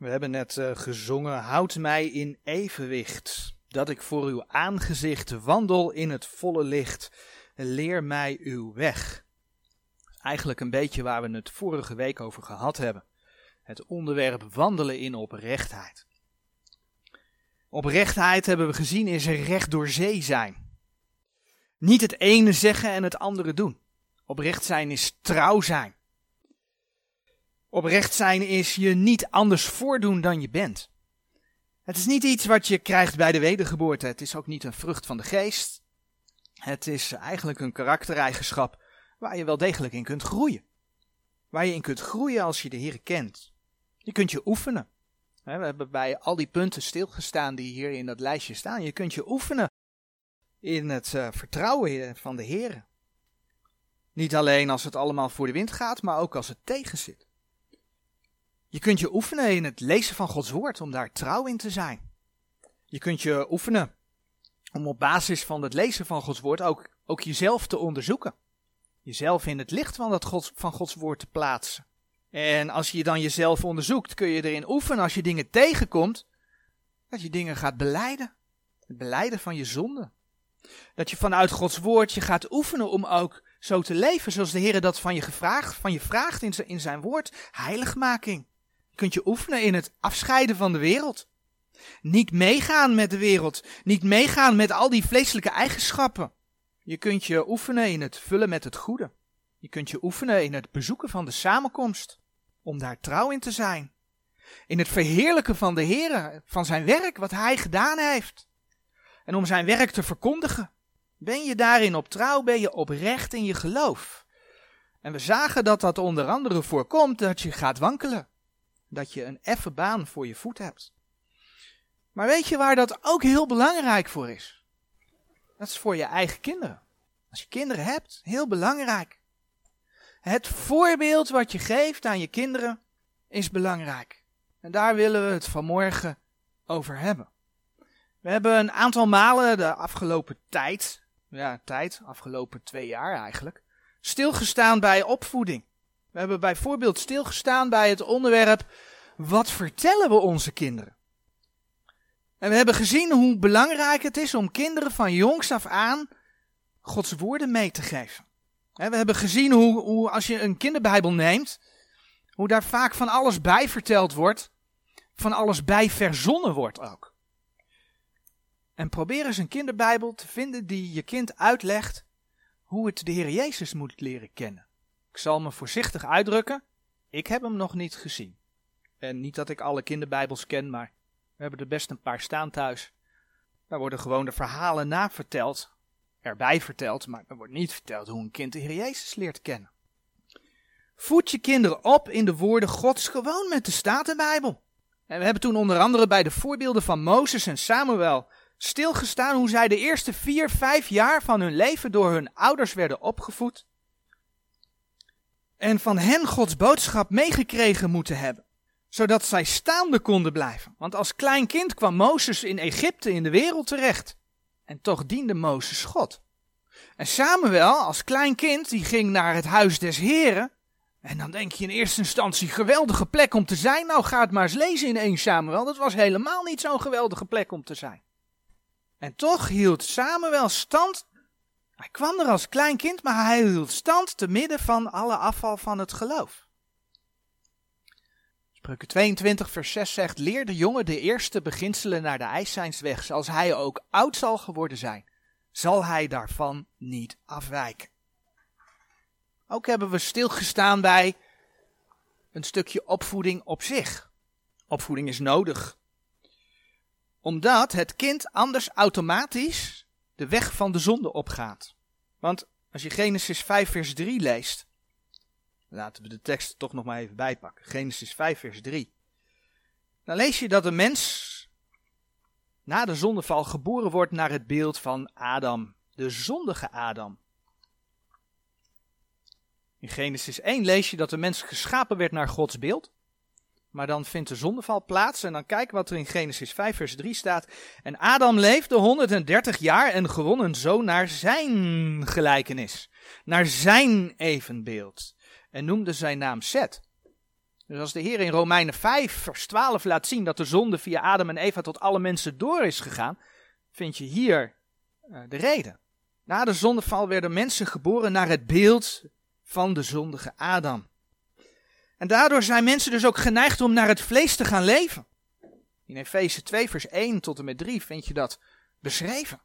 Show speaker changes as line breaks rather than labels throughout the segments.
We hebben net uh, gezongen, houd mij in evenwicht, dat ik voor uw aangezicht wandel in het volle licht, leer mij uw weg. Eigenlijk een beetje waar we het vorige week over gehad hebben. Het onderwerp wandelen in oprechtheid. Oprechtheid hebben we gezien is recht door zee zijn. Niet het ene zeggen en het andere doen. Oprecht zijn is trouw zijn. Oprecht zijn is je niet anders voordoen dan je bent. Het is niet iets wat je krijgt bij de wedergeboorte. Het is ook niet een vrucht van de geest. Het is eigenlijk een karaktereigenschap waar je wel degelijk in kunt groeien. Waar je in kunt groeien als je de Heer kent. Je kunt je oefenen. We hebben bij al die punten stilgestaan die hier in dat lijstje staan. Je kunt je oefenen in het uh, vertrouwen van de Heer. Niet alleen als het allemaal voor de wind gaat, maar ook als het tegenzit. Je kunt je oefenen in het lezen van Gods woord om daar trouw in te zijn. Je kunt je oefenen om op basis van het lezen van Gods woord ook, ook jezelf te onderzoeken. Jezelf in het licht van, dat Gods, van Gods woord te plaatsen. En als je dan jezelf onderzoekt, kun je erin oefenen als je dingen tegenkomt, dat je dingen gaat beleiden. Het beleiden van je zonde. Dat je vanuit Gods woord je gaat oefenen om ook zo te leven zoals de Heer dat van je, gevraagd, van je vraagt in zijn, in zijn woord. Heiligmaking. Kunt je oefenen in het afscheiden van de wereld. Niet meegaan met de wereld. Niet meegaan met al die vleeselijke eigenschappen. Je kunt je oefenen in het vullen met het goede. Je kunt je oefenen in het bezoeken van de samenkomst. Om daar trouw in te zijn. In het verheerlijken van de Heer, van zijn werk, wat hij gedaan heeft. En om zijn werk te verkondigen. Ben je daarin op trouw, ben je oprecht in je geloof. En we zagen dat dat onder andere voorkomt dat je gaat wankelen. Dat je een effe baan voor je voet hebt. Maar weet je waar dat ook heel belangrijk voor is? Dat is voor je eigen kinderen. Als je kinderen hebt, heel belangrijk. Het voorbeeld wat je geeft aan je kinderen is belangrijk. En daar willen we het vanmorgen over hebben. We hebben een aantal malen de afgelopen tijd, ja, tijd, afgelopen twee jaar eigenlijk, stilgestaan bij opvoeding. We hebben bijvoorbeeld stilgestaan bij het onderwerp: wat vertellen we onze kinderen? En we hebben gezien hoe belangrijk het is om kinderen van jongs af aan Gods woorden mee te geven. We hebben gezien hoe, hoe als je een kinderbijbel neemt, hoe daar vaak van alles bij verteld wordt, van alles bij verzonnen wordt ook. En probeer eens een kinderbijbel te vinden die je kind uitlegt hoe het de Heer Jezus moet leren kennen. Ik zal me voorzichtig uitdrukken, ik heb hem nog niet gezien. En niet dat ik alle kinderbijbels ken, maar we hebben er best een paar staan thuis. Daar worden gewoon de verhalen na verteld, erbij verteld, maar er wordt niet verteld hoe een kind de Heer Jezus leert kennen. Voed je kinderen op in de woorden Gods gewoon met de Statenbijbel. En we hebben toen onder andere bij de voorbeelden van Mozes en Samuel stilgestaan hoe zij de eerste vier, vijf jaar van hun leven door hun ouders werden opgevoed. En van hen Gods boodschap meegekregen moeten hebben. Zodat zij staande konden blijven. Want als klein kind kwam Mozes in Egypte in de wereld terecht. En toch diende Mozes God. En Samuel, als klein kind, die ging naar het huis des Heren. En dan denk je in eerste instantie, geweldige plek om te zijn. Nou, ga het maar eens lezen in 1 Samuel. Dat was helemaal niet zo'n geweldige plek om te zijn. En toch hield Samuel stand. Hij kwam er als klein kind, maar hij hield stand te midden van alle afval van het geloof. Spreuken 22 vers 6 zegt, leer de jongen de eerste beginselen naar de ijszijnsweg, als hij ook oud zal geworden zijn, zal hij daarvan niet afwijken. Ook hebben we stilgestaan bij een stukje opvoeding op zich. Opvoeding is nodig omdat het kind anders automatisch de weg van de zonde opgaat. Want als je Genesis 5 vers 3 leest, laten we de tekst toch nog maar even bijpakken. Genesis 5 vers 3. Dan lees je dat de mens na de zondeval geboren wordt naar het beeld van Adam, de zondige Adam. In Genesis 1 lees je dat de mens geschapen werd naar Gods beeld. Maar dan vindt de zondeval plaats en dan kijk wat er in Genesis 5 vers 3 staat. En Adam leefde 130 jaar en gewon een zoon naar zijn gelijkenis. Naar zijn evenbeeld. En noemde zijn naam Seth. Dus als de Heer in Romeinen 5, vers 12 laat zien dat de zonde via Adam en Eva tot alle mensen door is gegaan, vind je hier uh, de reden. Na de zondeval werden mensen geboren naar het beeld van de zondige Adam. En daardoor zijn mensen dus ook geneigd om naar het vlees te gaan leven. In Efeze 2, vers 1 tot en met 3 vind je dat beschreven.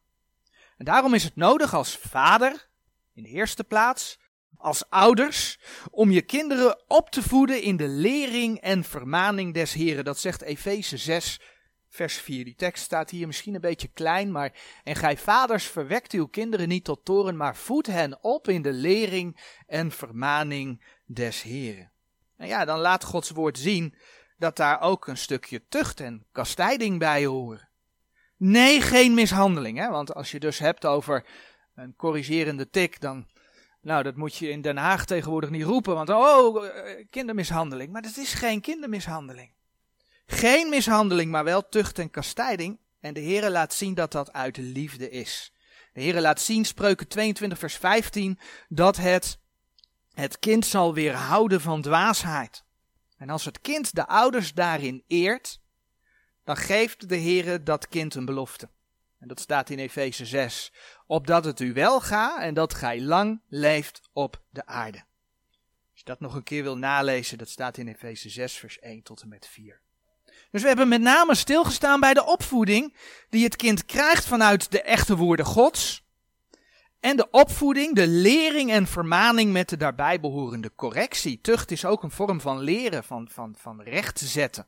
En daarom is het nodig als vader, in de eerste plaats, als ouders, om je kinderen op te voeden in de lering en vermaning des Heren. Dat zegt Efeze 6, vers 4. Die tekst staat hier misschien een beetje klein, maar en gij vaders verwekt uw kinderen niet tot toren, maar voed hen op in de lering en vermaning des Heren. En ja, dan laat Gods woord zien dat daar ook een stukje tucht en kastijding bij horen. Nee, geen mishandeling, hè? want als je dus hebt over een corrigerende tik, dan, nou, dat moet je in Den Haag tegenwoordig niet roepen, want oh, eh, kindermishandeling. Maar dat is geen kindermishandeling. Geen mishandeling, maar wel tucht en kastijding. En de Heere laat zien dat dat uit liefde is. De Heere laat zien, spreuken 22 vers 15, dat het het kind zal weerhouden van dwaasheid. En als het kind de ouders daarin eert, dan geeft de Heere dat kind een belofte. En dat staat in Efeze 6. Opdat het u wel gaat en dat gij lang leeft op de aarde. Als je dat nog een keer wil nalezen, dat staat in Efeze 6 vers 1 tot en met 4. Dus we hebben met name stilgestaan bij de opvoeding die het kind krijgt vanuit de echte woorden Gods. En de opvoeding, de lering en vermaning met de daarbij behorende correctie. Tucht is ook een vorm van leren, van, van, van recht zetten.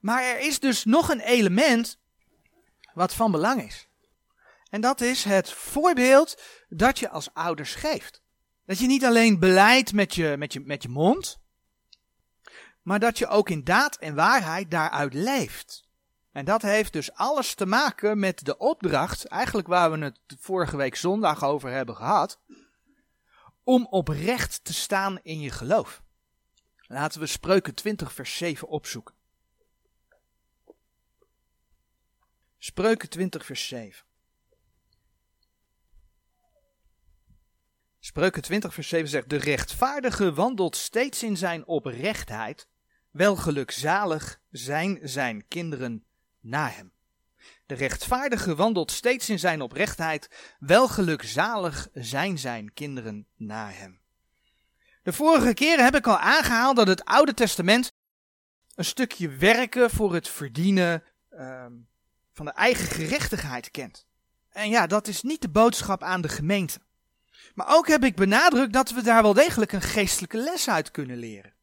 Maar er is dus nog een element wat van belang is. En dat is het voorbeeld dat je als ouders geeft. Dat je niet alleen beleidt met je, met je, met je mond, maar dat je ook in daad en waarheid daaruit leeft. En dat heeft dus alles te maken met de opdracht, eigenlijk waar we het vorige week zondag over hebben gehad, om oprecht te staan in je geloof. Laten we Spreuken 20 vers 7 opzoeken. Spreuken 20 vers 7. Spreuken 20 vers 7 zegt, de rechtvaardige wandelt steeds in zijn oprechtheid, wel gelukzalig zijn zijn kinderen na hem. De rechtvaardige wandelt steeds in zijn oprechtheid, wel gelukzalig zijn zijn kinderen na hem. De vorige keren heb ik al aangehaald dat het Oude Testament een stukje werken voor het verdienen uh, van de eigen gerechtigheid kent. En ja, dat is niet de boodschap aan de gemeente. Maar ook heb ik benadrukt dat we daar wel degelijk een geestelijke les uit kunnen leren.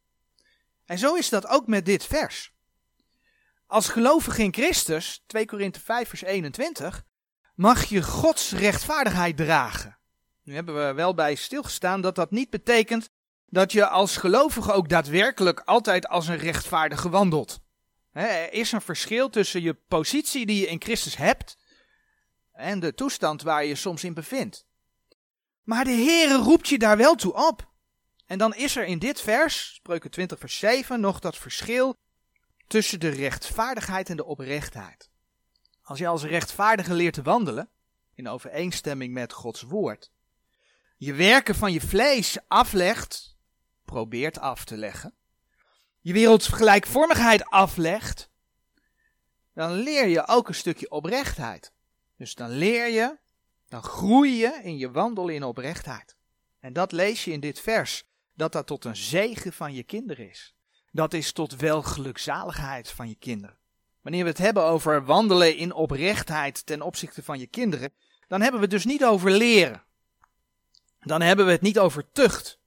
En zo is dat ook met dit vers. Als gelovige in Christus, 2 Korinthe 5 vers 21, mag je Gods rechtvaardigheid dragen. Nu hebben we wel bij stilgestaan dat dat niet betekent dat je als gelovige ook daadwerkelijk altijd als een rechtvaardige wandelt. Er is een verschil tussen je positie die je in Christus hebt en de toestand waar je je soms in bevindt. Maar de Heere roept je daar wel toe op. En dan is er in dit vers, spreuken 20 vers 7, nog dat verschil tussen de rechtvaardigheid en de oprechtheid. Als je als rechtvaardige leert te wandelen, in overeenstemming met Gods woord, je werken van je vlees aflegt, probeert af te leggen, je wereldgelijkvormigheid aflegt, dan leer je ook een stukje oprechtheid. Dus dan leer je, dan groei je in je wandel in oprechtheid. En dat lees je in dit vers, dat dat tot een zegen van je kinderen is. Dat is tot welgelukzaligheid van je kinderen. Wanneer we het hebben over wandelen in oprechtheid ten opzichte van je kinderen, dan hebben we het dus niet over leren. Dan hebben we het niet over tucht.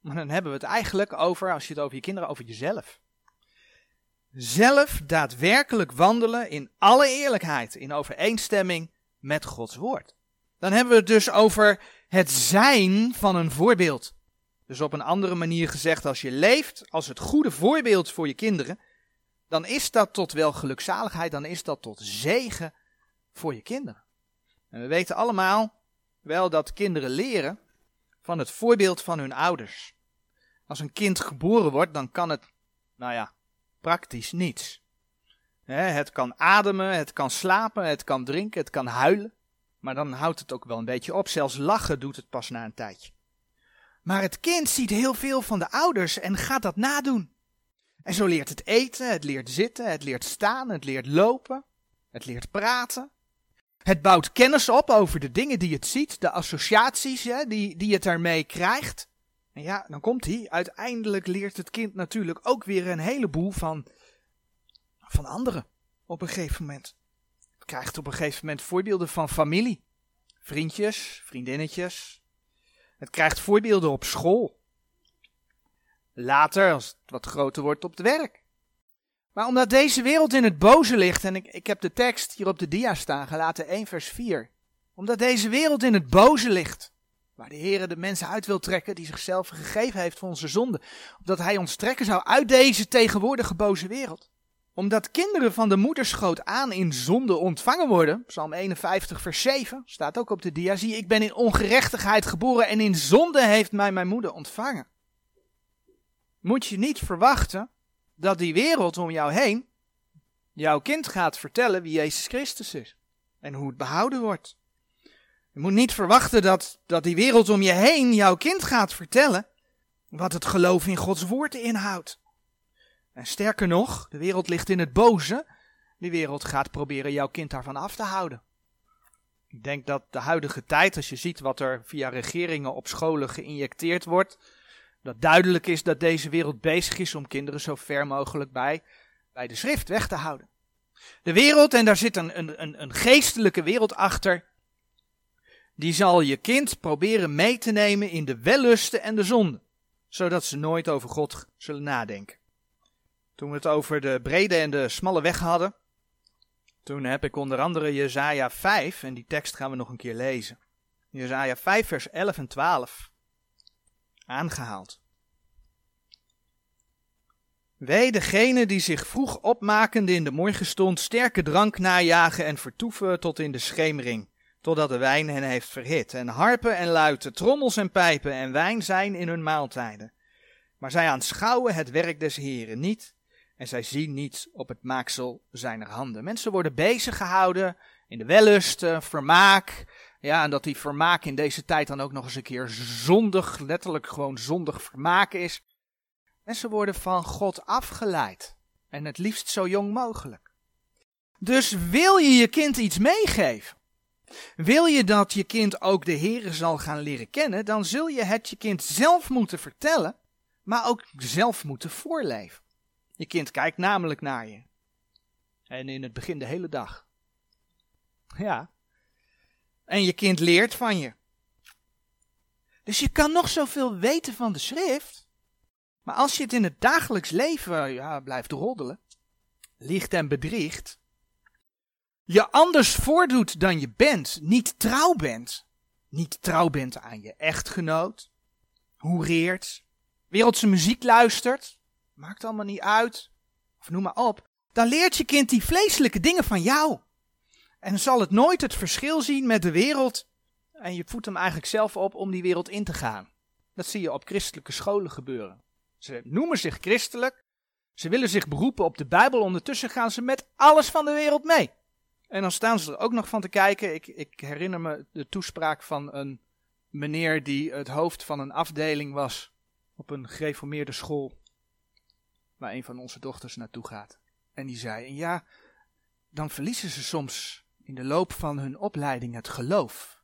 Maar dan hebben we het eigenlijk over, als je het over je kinderen, over jezelf. Zelf daadwerkelijk wandelen in alle eerlijkheid, in overeenstemming met Gods woord. Dan hebben we het dus over het zijn van een voorbeeld. Dus op een andere manier gezegd, als je leeft als het goede voorbeeld voor je kinderen, dan is dat tot wel gelukzaligheid, dan is dat tot zegen voor je kinderen. En we weten allemaal wel dat kinderen leren van het voorbeeld van hun ouders. Als een kind geboren wordt, dan kan het, nou ja, praktisch niets. Het kan ademen, het kan slapen, het kan drinken, het kan huilen. Maar dan houdt het ook wel een beetje op. Zelfs lachen doet het pas na een tijdje. Maar het kind ziet heel veel van de ouders en gaat dat nadoen. En zo leert het eten, het leert zitten, het leert staan, het leert lopen, het leert praten. Het bouwt kennis op over de dingen die het ziet, de associaties hè, die, die het ermee krijgt. En ja, dan komt hij. Uiteindelijk leert het kind natuurlijk ook weer een heleboel van, van anderen op een gegeven moment. Het krijgt op een gegeven moment voorbeelden van familie. Vriendjes, vriendinnetjes. Het krijgt voorbeelden op school. Later, als het wat groter wordt, op het werk. Maar omdat deze wereld in het boze ligt, en ik, ik heb de tekst hier op de dia staan, gelaten 1 vers 4. Omdat deze wereld in het boze ligt, waar de Heer de mensen uit wil trekken die zichzelf gegeven heeft voor onze zonde. Opdat Hij ons trekken zou uit deze tegenwoordige boze wereld omdat kinderen van de moederschoot aan in zonde ontvangen worden, Psalm 51 vers 7, staat ook op de dia, zie ik ben in ongerechtigheid geboren en in zonde heeft mij mijn moeder ontvangen. Moet je niet verwachten dat die wereld om jou heen jouw kind gaat vertellen wie Jezus Christus is en hoe het behouden wordt. Je moet niet verwachten dat, dat die wereld om je heen jouw kind gaat vertellen wat het geloof in Gods woord inhoudt. En sterker nog, de wereld ligt in het boze. Die wereld gaat proberen jouw kind daarvan af te houden. Ik denk dat de huidige tijd, als je ziet wat er via regeringen op scholen geïnjecteerd wordt, dat duidelijk is dat deze wereld bezig is om kinderen zo ver mogelijk bij, bij de schrift weg te houden. De wereld, en daar zit een, een, een geestelijke wereld achter, die zal je kind proberen mee te nemen in de wellusten en de zonden, zodat ze nooit over God zullen nadenken. Toen we het over de brede en de smalle weg hadden, toen heb ik onder andere Jezaja 5, en die tekst gaan we nog een keer lezen. Jezaja 5 vers 11 en 12 aangehaald. Wee degene die zich vroeg opmakende in de morgenstond sterke drank najagen en vertoeven tot in de schemering, totdat de wijn hen heeft verhit, en harpen en luiten, trommels en pijpen en wijn zijn in hun maaltijden. Maar zij aanschouwen het werk des Heren niet, en zij zien niet op het maaksel zijner handen. Mensen worden bezig gehouden in de wellust, vermaak. Ja, en dat die vermaak in deze tijd dan ook nog eens een keer zondig, letterlijk gewoon zondig vermaak is. Mensen worden van God afgeleid. En het liefst zo jong mogelijk. Dus wil je je kind iets meegeven? Wil je dat je kind ook de Heere zal gaan leren kennen, dan zul je het je kind zelf moeten vertellen, maar ook zelf moeten voorleven. Je kind kijkt namelijk naar je. En in het begin de hele dag. Ja. En je kind leert van je. Dus je kan nog zoveel weten van de schrift. Maar als je het in het dagelijks leven ja, blijft roddelen, liegt en bedriegt, je anders voordoet dan je bent, niet trouw bent, niet trouw bent aan je echtgenoot, hoereert, wereldse muziek luistert, maakt allemaal niet uit, of noem maar op, dan leert je kind die vleeselijke dingen van jou. En zal het nooit het verschil zien met de wereld. En je voedt hem eigenlijk zelf op om die wereld in te gaan. Dat zie je op christelijke scholen gebeuren. Ze noemen zich christelijk. Ze willen zich beroepen op de Bijbel. Ondertussen gaan ze met alles van de wereld mee. En dan staan ze er ook nog van te kijken. Ik, ik herinner me de toespraak van een meneer die het hoofd van een afdeling was op een gereformeerde school waar een van onze dochters naartoe gaat. En die zei, en ja, dan verliezen ze soms in de loop van hun opleiding het geloof.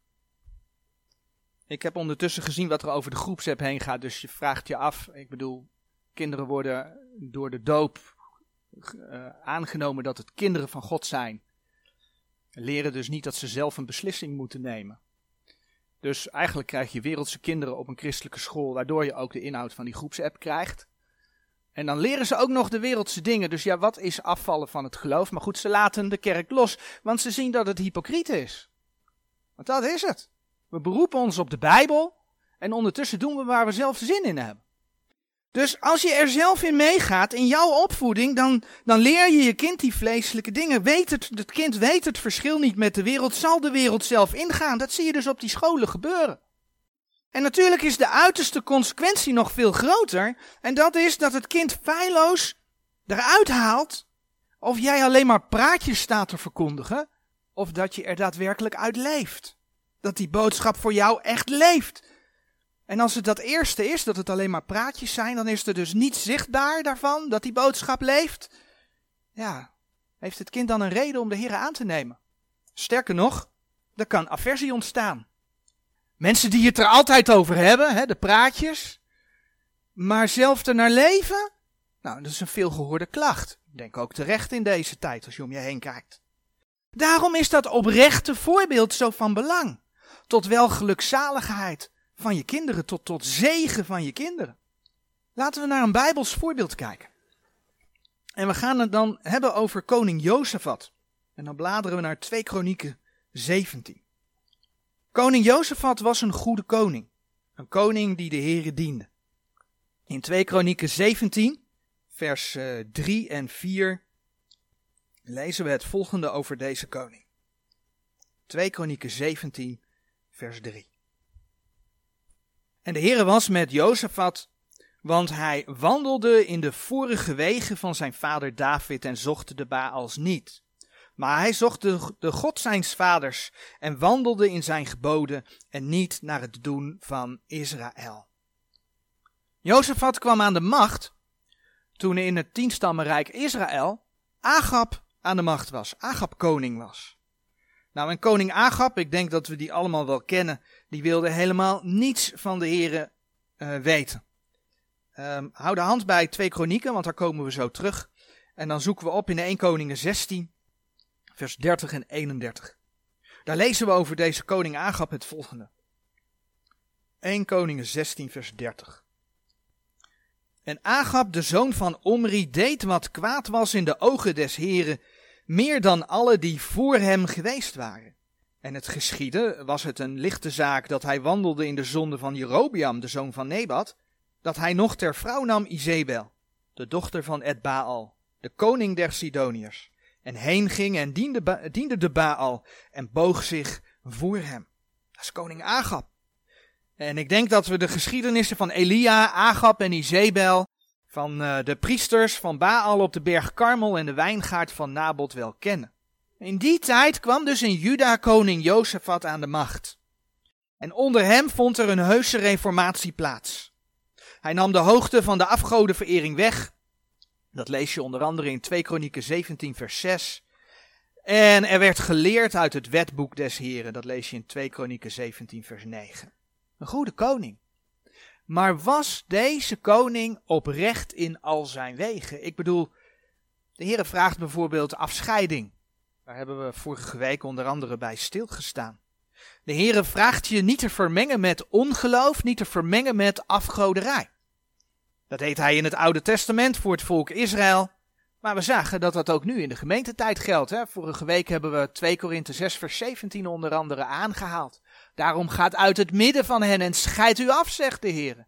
Ik heb ondertussen gezien wat er over de groepsapp heen gaat, dus je vraagt je af, ik bedoel, kinderen worden door de doop uh, aangenomen dat het kinderen van God zijn. Leren dus niet dat ze zelf een beslissing moeten nemen. Dus eigenlijk krijg je wereldse kinderen op een christelijke school, waardoor je ook de inhoud van die groepsapp krijgt. En dan leren ze ook nog de wereldse dingen. Dus ja, wat is afvallen van het geloof? Maar goed, ze laten de kerk los, want ze zien dat het hypocriet is. Want dat is het. We beroepen ons op de Bijbel en ondertussen doen we waar we zelf zin in hebben. Dus als je er zelf in meegaat in jouw opvoeding, dan, dan leer je je kind die vleeselijke dingen. Weet het, het kind weet het verschil niet met de wereld, zal de wereld zelf ingaan. Dat zie je dus op die scholen gebeuren. En natuurlijk is de uiterste consequentie nog veel groter. En dat is dat het kind feilloos eruit haalt. Of jij alleen maar praatjes staat te verkondigen. Of dat je er daadwerkelijk uit leeft. Dat die boodschap voor jou echt leeft. En als het dat eerste is, dat het alleen maar praatjes zijn, dan is er dus niet zichtbaar daarvan dat die boodschap leeft. Ja, heeft het kind dan een reden om de Heer aan te nemen? Sterker nog, er kan aversie ontstaan. Mensen die het er altijd over hebben, hè, de praatjes, maar zelf er naar leven, nou, dat is een veelgehoorde klacht. Ik denk ook terecht in deze tijd als je om je heen kijkt. Daarom is dat oprechte voorbeeld zo van belang. Tot wel gelukzaligheid van je kinderen, tot, tot zegen van je kinderen. Laten we naar een Bijbels voorbeeld kijken. En we gaan het dan hebben over koning Jozefat. En dan bladeren we naar 2 Kronieken 17. Koning Jozefat was een goede koning. Een koning die de Heere diende. In 2 Kronieken 17, vers 3 eh, en 4, lezen we het volgende over deze koning. 2 Kronieken 17, vers 3. En de Heere was met Jozefat, want hij wandelde in de vorige wegen van zijn vader David en zocht de Baals niet. Maar hij zocht de, de God zijns vaders en wandelde in zijn geboden en niet naar het doen van Israël. Jozefat kwam aan de macht toen in het tienstammenrijk Israël Agab aan de macht was, Agab koning was. Nou, en koning Agab, ik denk dat we die allemaal wel kennen, die wilde helemaal niets van de heren uh, weten. Um, hou de hand bij twee kronieken, want daar komen we zo terug. En dan zoeken we op in de 1 Koningen 16, vers 30 en 31. Daar lezen we over deze koning Agab het volgende. 1 Koningen 16, vers 30. En Agab, de zoon van Omri, deed wat kwaad was in de ogen des Heren, meer dan alle die voor hem geweest waren. En het geschiedde, was het een lichte zaak dat hij wandelde in de zonde van Jerobiam, de zoon van Nebat, dat hij nog ter vrouw nam Izebel, de dochter van Edbaal, de koning der Sidoniërs, en heen ging en diende, diende de Baal en boog zich voor hem. Dat is koning Agab. En ik denk dat we de geschiedenissen van Elia, Agab en Izebel, van uh, de priesters van Baal op de berg Karmel en de wijngaard van Nabot wel kennen. In die tijd kwam dus in Juda koning Jozefat aan de macht. En onder hem vond er een heuse reformatie plaats. Hij nam de hoogte van de afgodenverering weg. Dat lees je onder andere in 2 Kronieken 17 vers 6. En er werd geleerd uit het wetboek des Heren. Dat lees je in 2 Kronieken 17 vers 9. Een goede koning. Maar was deze koning oprecht in al zijn wegen? Ik bedoel, de Heere vraagt bijvoorbeeld afscheiding. Daar hebben we vorige week onder andere bij stilgestaan. De Heere vraagt je niet te vermengen met ongeloof, niet te vermengen met afgoderij. Dat deed hij in het Oude Testament voor het volk Israël. Maar we zagen dat dat ook nu in de gemeentetijd geldt. Hè? Vorige week hebben we 2 Korinthe 6 vers 17 onder andere aangehaald. Daarom gaat uit het midden van hen en scheid u af, zegt de Heer.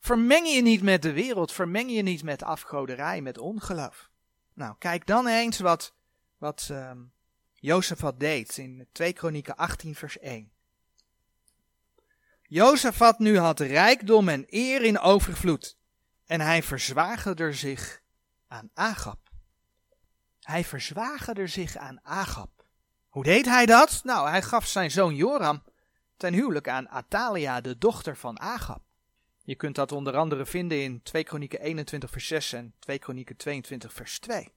Vermeng je niet met de wereld, vermeng je niet met afgoderij, met ongeloof. Nou, kijk dan eens wat, wat um, Jozefat deed in 2 Kronieken 18 vers 1. Jozefat nu had rijkdom en eer in overvloed en hij verzwagerde zich aan Agab. Hij verzwagerde zich aan Agab. Hoe deed hij dat? Nou, hij gaf zijn zoon Joram ten huwelijk aan Atalia, de dochter van Agab. Je kunt dat onder andere vinden in 2 Kronieken 21 vers 6 en 2 Kronieken 22 vers 2.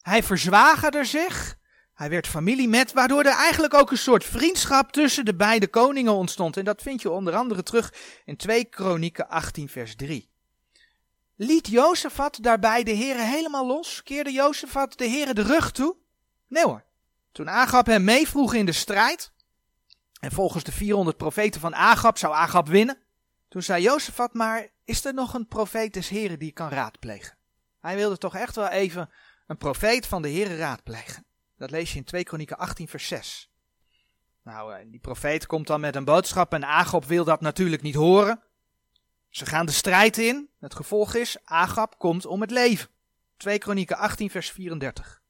Hij verzwagerde zich, hij werd familie met, waardoor er eigenlijk ook een soort vriendschap tussen de beide koningen ontstond. En dat vind je onder andere terug in 2 Kronieken 18 vers 3. Liet Jozefat daarbij de heren helemaal los? Keerde Jozefat de heren de rug toe? Nee hoor. Toen Agab hem meevroeg in de strijd, en volgens de 400 profeten van Agab zou Agab winnen, toen zei Jozefat maar, is er nog een profeet des heren die kan raadplegen? Hij wilde toch echt wel even een profeet van de heren raadplegen. Dat lees je in 2 Kronieken 18 vers 6. Nou, die profeet komt dan met een boodschap en Agab wil dat natuurlijk niet horen. Ze gaan de strijd in. Het gevolg is, Agab komt om het leven. 2 Kronieken 18 vers 34.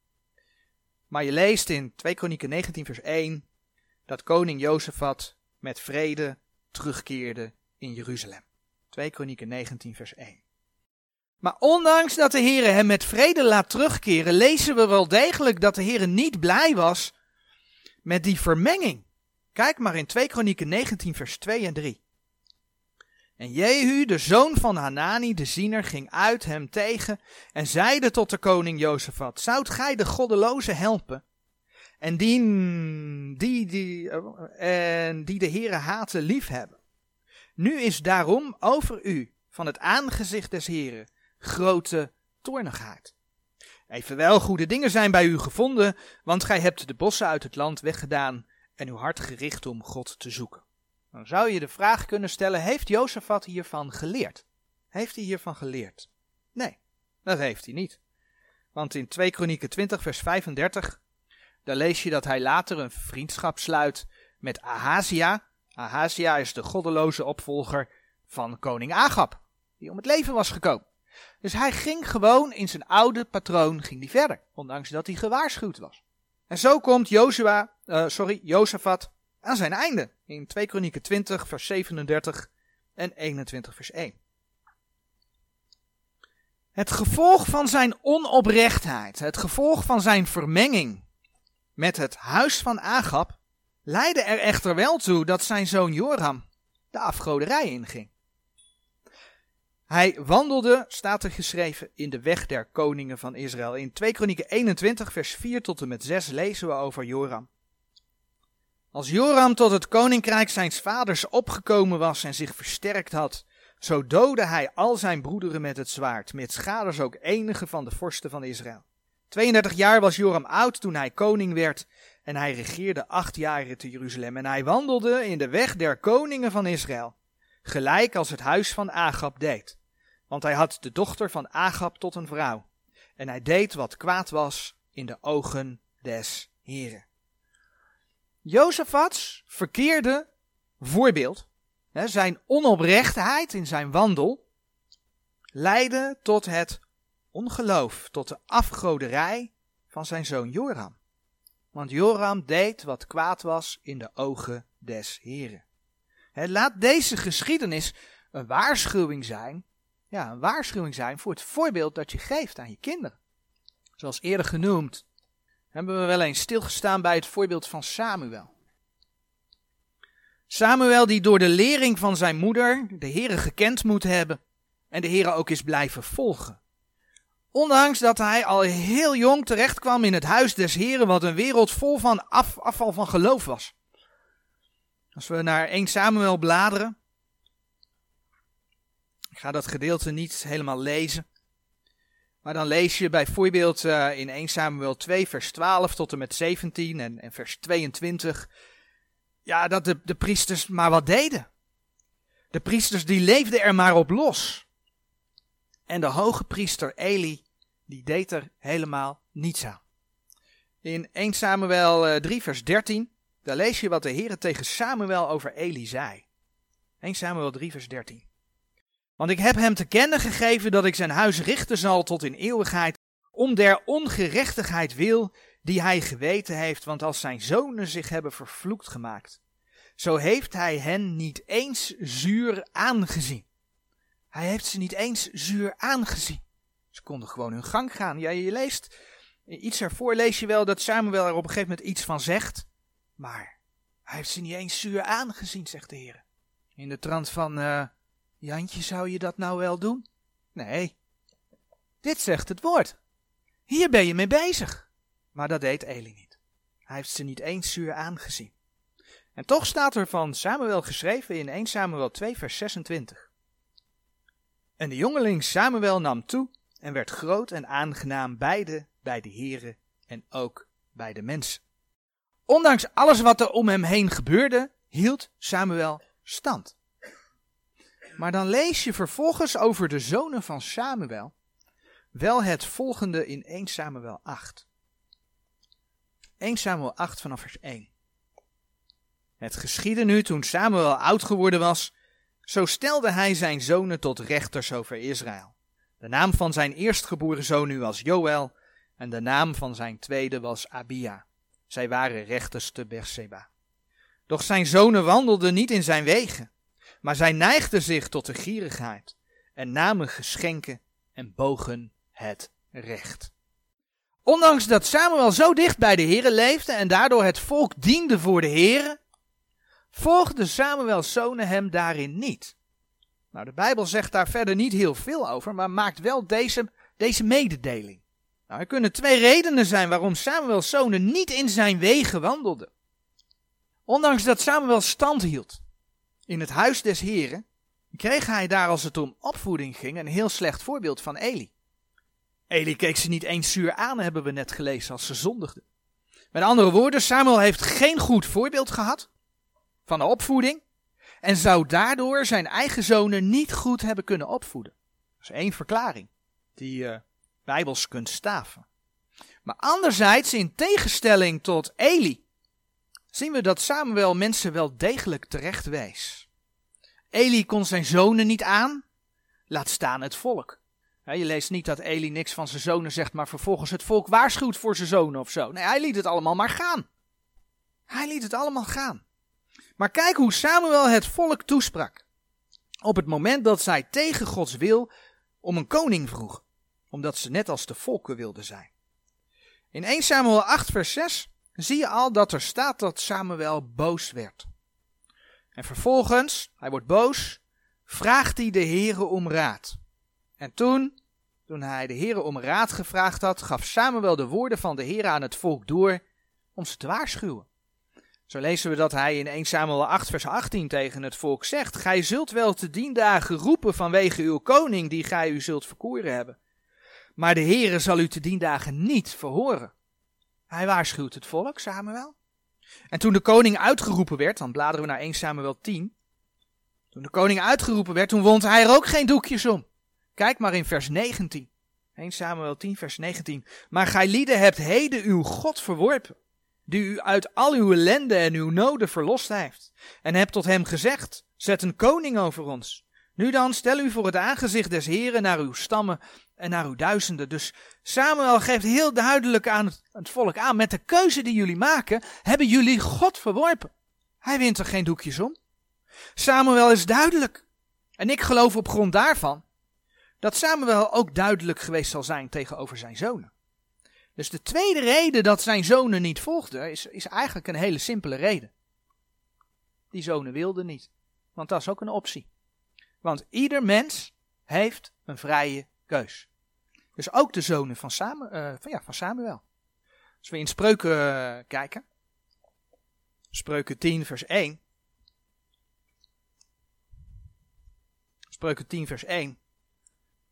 Maar je leest in 2 Kronieken 19 vers 1 dat koning Jozefat met vrede terugkeerde in Jeruzalem. 2 Kronieken 19 vers 1. Maar ondanks dat de Heere hem met vrede laat terugkeren, lezen we wel degelijk dat de Heere niet blij was met die vermenging. Kijk maar in 2 Kronieken 19 vers 2 en 3. En Jehu, de zoon van Hanani, de ziener, ging uit hem tegen en zeide tot de koning Jozefat, Zoudt gij de goddeloze helpen? En die, die, die, en die de Heere haten liefhebben. Nu is daarom over u, van het aangezicht des Heren, grote toornigheid. Evenwel, goede dingen zijn bij u gevonden, want gij hebt de bossen uit het land weggedaan en uw hart gericht om God te zoeken. Dan zou je de vraag kunnen stellen, heeft Jozefat hiervan geleerd? Heeft hij hiervan geleerd? Nee, dat heeft hij niet. Want in 2 Kronieken 20 vers 35, daar lees je dat hij later een vriendschap sluit met Ahazia. Ahazia is de goddeloze opvolger van koning Agab, die om het leven was gekomen. Dus hij ging gewoon in zijn oude patroon ging die verder, ondanks dat hij gewaarschuwd was. En zo komt Joshua, uh, sorry, Jozefat aan zijn einde in 2 Kronieken 20 vers 37 en 21 vers 1. Het gevolg van zijn onoprechtheid, het gevolg van zijn vermenging met het huis van Agab, leidde er echter wel toe dat zijn zoon Joram de afgoderij inging. Hij wandelde, staat er geschreven, in de weg der koningen van Israël. In 2 Kronieken 21 vers 4 tot en met 6 lezen we over Joram. Als Joram tot het koninkrijk zijns vaders opgekomen was en zich versterkt had, zo doodde hij al zijn broederen met het zwaard, met schaders ook enige van de vorsten van Israël. 32 jaar was Joram oud toen hij koning werd en hij regeerde acht jaren te Jeruzalem en hij wandelde in de weg der koningen van Israël, gelijk als het huis van Agab deed. Want hij had de dochter van Agab tot een vrouw en hij deed wat kwaad was in de ogen des Heren. Jozefats verkeerde voorbeeld, hè, zijn onoprechtheid in zijn wandel, leidde tot het ongeloof, tot de afgoderij van zijn zoon Joram. Want Joram deed wat kwaad was in de ogen des Heren. laat deze geschiedenis een waarschuwing zijn, ja, een waarschuwing zijn voor het voorbeeld dat je geeft aan je kinderen. Zoals eerder genoemd, hebben we wel eens stilgestaan bij het voorbeeld van Samuel. Samuel die door de lering van zijn moeder de Heere gekend moet hebben en de Heere ook is blijven volgen. Ondanks dat hij al heel jong terecht kwam in het huis des Heren, wat een wereld vol van afval van geloof was. Als we naar 1 Samuel bladeren, ik ga dat gedeelte niet helemaal lezen. Maar dan lees je bijvoorbeeld uh, in 1 Samuel 2, vers 12 tot en met 17 en, vers 22. Ja, dat de, de priesters maar wat deden. De priesters die leefden er maar op los. En de hoge priester Eli, die deed er helemaal niets aan. In 1 Samuel uh, 3, vers 13, daar lees je wat de Heer tegen Samuel over Eli zei. 1 Samuel 3, vers 13. Want ik heb hem te kennen gegeven dat ik zijn huis richten zal tot in eeuwigheid, om der ongerechtigheid wil die hij geweten heeft, want als zijn zonen zich hebben vervloekt gemaakt, zo heeft hij hen niet eens zuur aangezien. Hij heeft ze niet eens zuur aangezien. Ze konden gewoon hun gang gaan. Ja, je leest, iets ervoor lees je wel dat Samuel er op een gegeven moment iets van zegt, maar hij heeft ze niet eens zuur aangezien, zegt de Heer. In de trant van, uh, Jantje, zou je dat nou wel doen? Nee. Dit zegt het woord. Hier ben je mee bezig. Maar dat deed Eli niet. Hij heeft ze niet eens zuur aangezien. En toch staat er van Samuel geschreven in 1 Samuel 2 vers 26. En de jongeling Samuel nam toe en werd groot en aangenaam beide bij de heren en ook bij de mensen. Ondanks alles wat er om hem heen gebeurde, hield Samuel stand. Maar dan lees je vervolgens over de zonen van Samuel wel het volgende in 1 Samuel 8. 1 Samuel 8 vanaf vers 1. Het geschiedde nu toen Samuel oud geworden was, zo stelde hij zijn zonen tot rechters over Israël. De naam van zijn eerstgeboren zoon nu was Joël en de naam van zijn tweede was Abia. Zij waren rechters te Berseba. Doch zijn zonen wandelden niet in zijn wegen maar zij neigden zich tot de gierigheid en namen geschenken en bogen het recht. Ondanks dat Samuel zo dicht bij de Here leefde en daardoor het volk diende voor de Here, volgden Samuels zonen hem daarin niet. Nou, de Bijbel zegt daar verder niet heel veel over, maar maakt wel deze, deze mededeling. Nou, er kunnen twee redenen zijn waarom Samuels zonen niet in zijn wegen wandelden. Ondanks dat Samuel stand hield in het huis des Heren, kreeg hij daar als het om opvoeding ging een heel slecht voorbeeld van Eli. Eli keek ze niet eens zuur aan, hebben we net gelezen, als ze zondigden. Met andere woorden, Samuel heeft geen goed voorbeeld gehad van de opvoeding en zou daardoor zijn eigen zonen niet goed hebben kunnen opvoeden. Dat is één verklaring die je bijbels kunt staven. Maar anderzijds, in tegenstelling tot Eli, zien we dat Samuel mensen wel degelijk terecht wees. Eli kon zijn zonen niet aan, laat staan het volk. Je leest niet dat Eli niks van zijn zonen zegt, maar vervolgens het volk waarschuwt voor zijn zonen of zo. Nee, hij liet het allemaal maar gaan. Hij liet het allemaal gaan. Maar kijk hoe Samuel het volk toesprak. Op het moment dat zij tegen Gods wil om een koning vroeg, omdat ze net als de volken wilden zijn. In 1 Samuel 8 vers 6 zie je al dat er staat dat Samuel boos werd. En vervolgens, hij wordt boos, vraagt hij de Heere om raad. En toen, toen hij de Heere om raad gevraagd had, gaf Samuel de woorden van de Heere aan het volk door om ze te waarschuwen. Zo lezen we dat hij in 1 Samuel 8 vers 18 tegen het volk zegt, Gij zult wel te dien dagen roepen vanwege uw koning die gij u zult verkoeren hebben. Maar de Heere zal u te dien dagen niet verhoren. Hij waarschuwt het volk, Samuel. En toen de koning uitgeroepen werd, dan bladeren we naar 1 Samuel 10. Toen de koning uitgeroepen werd, toen wond hij er ook geen doekjes om. Kijk maar in vers 19. 1 Samuel 10 vers 19. Maar gij lieden hebt heden uw God verworpen, die u uit al uw ellende en uw noden verlost heeft. En hebt tot hem gezegd, zet een koning over ons. Nu dan, stel u voor het aangezicht des Heren naar uw stammen en naar uw duizenden. Dus Samuel geeft heel duidelijk aan het, volk aan, met de keuze die jullie maken, hebben jullie God verworpen. Hij wint er geen doekjes om. Samuel is duidelijk. En ik geloof op grond daarvan dat Samuel ook duidelijk geweest zal zijn tegenover zijn zonen. Dus de tweede reden dat zijn zonen niet volgden, is, is eigenlijk een hele simpele reden. Die zonen wilden niet. Want dat is ook een optie. Want ieder mens heeft een vrije keus. Dus ook de zonen van. Uh, van, ja, van Samuel. Als we in spreuken uh, kijken. Spreuken 10 vers 1. Spreuken 10 vers 1.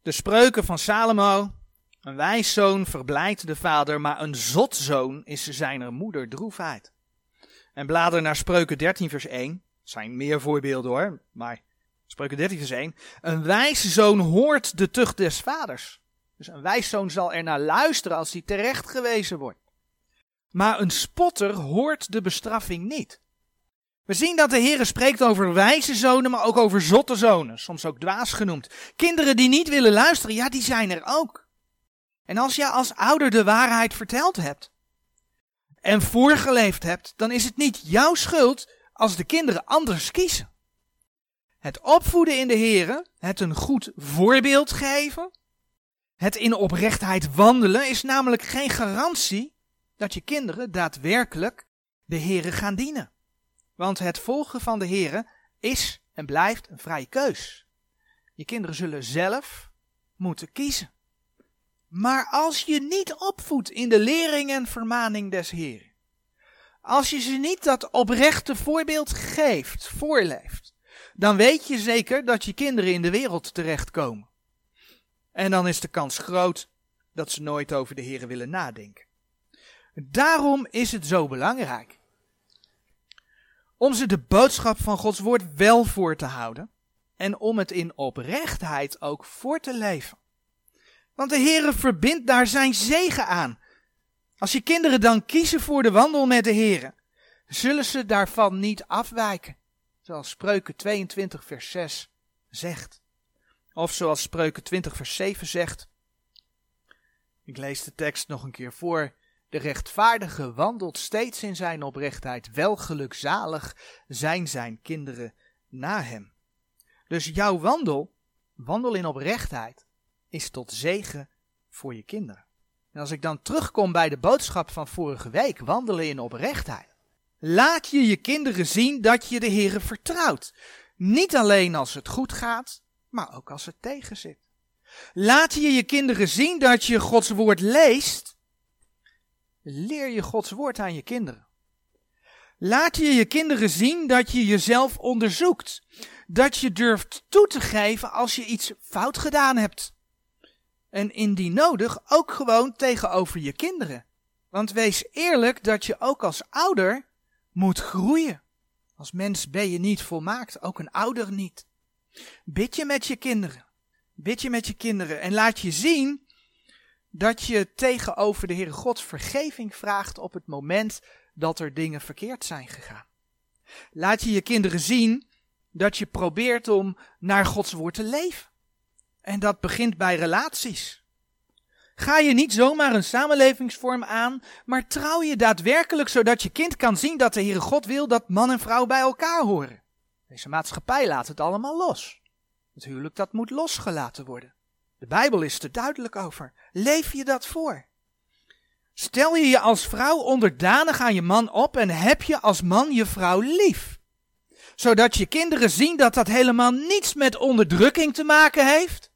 De spreuken van Salomo. Een wijs zoon verblijdt de vader, maar een zot zoon is zijner moeder droefheid. En blader naar spreuken 13 vers 1. zijn meer voorbeelden hoor, maar spreuken 13 vers 1. Een wijze zoon hoort de tucht des vaders. Dus een wijszoon zal er naar luisteren als hij terecht gewezen wordt. Maar een spotter hoort de bestraffing niet. We zien dat de Heer spreekt over wijze zonen, maar ook over zotte zonen, soms ook dwaas genoemd. Kinderen die niet willen luisteren, ja, die zijn er ook. En als je als ouder de waarheid verteld hebt en voorgeleefd hebt, dan is het niet jouw schuld als de kinderen anders kiezen. Het opvoeden in de Heer, het een goed voorbeeld geven, het in oprechtheid wandelen is namelijk geen garantie dat je kinderen daadwerkelijk de Heere gaan dienen. Want het volgen van de Heere is en blijft een vrije keus. Je kinderen zullen zelf moeten kiezen. Maar als je niet opvoedt in de lering en vermaning des Heeren, als je ze niet dat oprechte voorbeeld geeft, voorleeft, dan weet je zeker dat je kinderen in de wereld terechtkomen. En dan is de kans groot dat ze nooit over de Heer willen nadenken. Daarom is het zo belangrijk om ze de boodschap van Gods woord wel voor te houden en om het in oprechtheid ook voor te leven. Want de Heere verbindt daar zijn zegen aan. Als je kinderen dan kiezen voor de wandel met de Heere, zullen ze daarvan niet afwijken. Zoals Spreuken 22 vers 6 zegt. Of zoals Spreuken 20 vers 7 zegt. Ik lees de tekst nog een keer voor. De rechtvaardige wandelt steeds in zijn oprechtheid. Welgelukzalig zijn zijn kinderen na hem. Dus jouw wandel, wandel in oprechtheid, is tot zegen voor je kinderen. En als ik dan terugkom bij de boodschap van vorige week, wandelen in oprechtheid. Laat je je kinderen zien dat je de Heere vertrouwt. Niet alleen als het goed gaat, maar ook als het tegenzit. Laat je je kinderen zien dat je Gods woord leest. Leer je Gods woord aan je kinderen. Laat je je kinderen zien dat je jezelf onderzoekt. Dat je durft toe te geven als je iets fout gedaan hebt. En indien nodig ook gewoon tegenover je kinderen. Want wees eerlijk dat je ook als ouder moet groeien. Als mens ben je niet volmaakt, ook een ouder niet. Bid je met je kinderen. Bid je met je kinderen en laat je zien dat je tegenover de Heere God vergeving vraagt op het moment dat er dingen verkeerd zijn gegaan. Laat je je kinderen zien dat je probeert om naar Gods woord te leven. En dat begint bij relaties. Ga je niet zomaar een samenlevingsvorm aan, maar trouw je daadwerkelijk zodat je kind kan zien dat de Heere God wil dat man en vrouw bij elkaar horen. Deze maatschappij laat het allemaal los. Het huwelijk dat moet losgelaten worden. De Bijbel is er duidelijk over. Leef je dat voor? Stel je je als vrouw onderdanig aan je man op en heb je als man je vrouw lief. Zodat je kinderen zien dat dat helemaal niets met onderdrukking te maken heeft.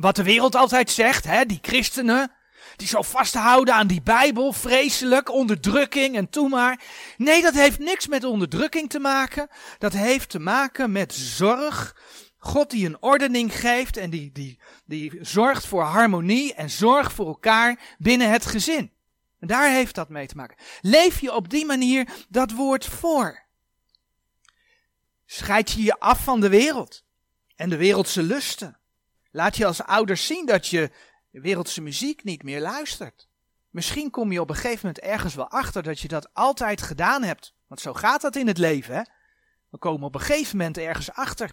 Wat de wereld altijd zegt, hè, die christenen, die zo vasthouden aan die Bijbel, vreselijk, onderdrukking en toe maar. Nee, dat heeft niks met onderdrukking te maken. Dat heeft te maken met zorg. God die een ordening geeft en die, die, die zorgt voor harmonie en zorg voor elkaar binnen het gezin. En daar heeft dat mee te maken. Leef je op die manier dat woord voor. Scheid je je af van de wereld en de wereldse lusten. Laat je als ouders zien dat je wereldse muziek niet meer luistert. Misschien kom je op een gegeven moment ergens wel achter dat je dat altijd gedaan hebt. Want zo gaat dat in het leven, hè? We komen op een gegeven moment ergens achter.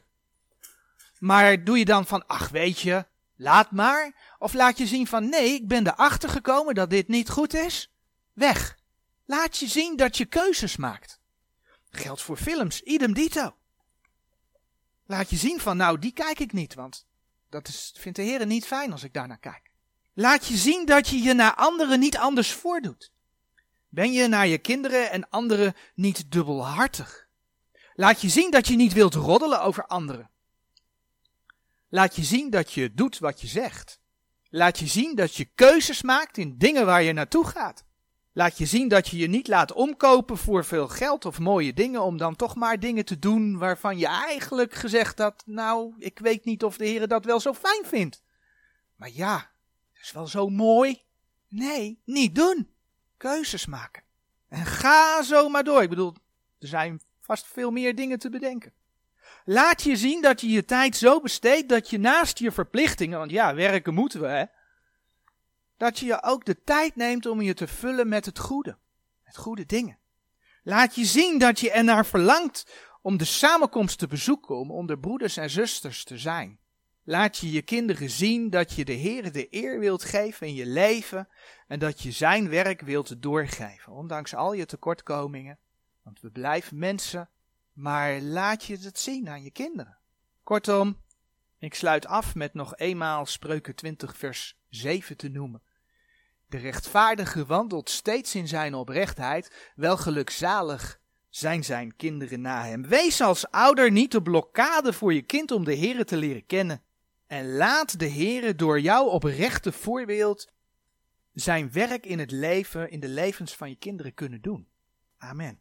Maar doe je dan van, ach weet je, laat maar. Of laat je zien van, nee, ik ben erachter gekomen dat dit niet goed is. Weg. Laat je zien dat je keuzes maakt. Geldt voor films, idem dito. Laat je zien van, nou, die kijk ik niet, want dat is, vindt de Heer niet fijn als ik daarnaar kijk. Laat je zien dat je je naar anderen niet anders voordoet. Ben je naar je kinderen en anderen niet dubbelhartig? Laat je zien dat je niet wilt roddelen over anderen. Laat je zien dat je doet wat je zegt. Laat je zien dat je keuzes maakt in dingen waar je naartoe gaat. Laat je zien dat je je niet laat omkopen voor veel geld of mooie dingen, om dan toch maar dingen te doen waarvan je eigenlijk gezegd had, nou, ik weet niet of de Heer dat wel zo fijn vindt. Maar ja, het is wel zo mooi. Nee, niet doen. Keuzes maken. En ga zo maar door. Ik bedoel, er zijn vast veel meer dingen te bedenken. Laat je zien dat je je tijd zo besteedt dat je naast je verplichtingen, want ja, werken moeten we, hè, dat je je ook de tijd neemt om je te vullen met het goede, met goede dingen. Laat je zien dat je ernaar verlangt om de samenkomst te bezoeken, om onder broeders en zusters te zijn. Laat je je kinderen zien dat je de Heer de eer wilt geven in je leven en dat je zijn werk wilt doorgeven, ondanks al je tekortkomingen. Want we blijven mensen maar laat je het zien aan je kinderen. Kortom, ik sluit af met nog eenmaal Spreuken 20 vers 7 te noemen. De rechtvaardige wandelt steeds in zijn oprechtheid, wel gelukzalig zijn zijn kinderen na hem. Wees als ouder niet de blokkade voor je kind om de Heere te leren kennen. En laat de Heere door jouw oprechte voorbeeld zijn werk in het leven, in de levens van je kinderen kunnen doen. Amen.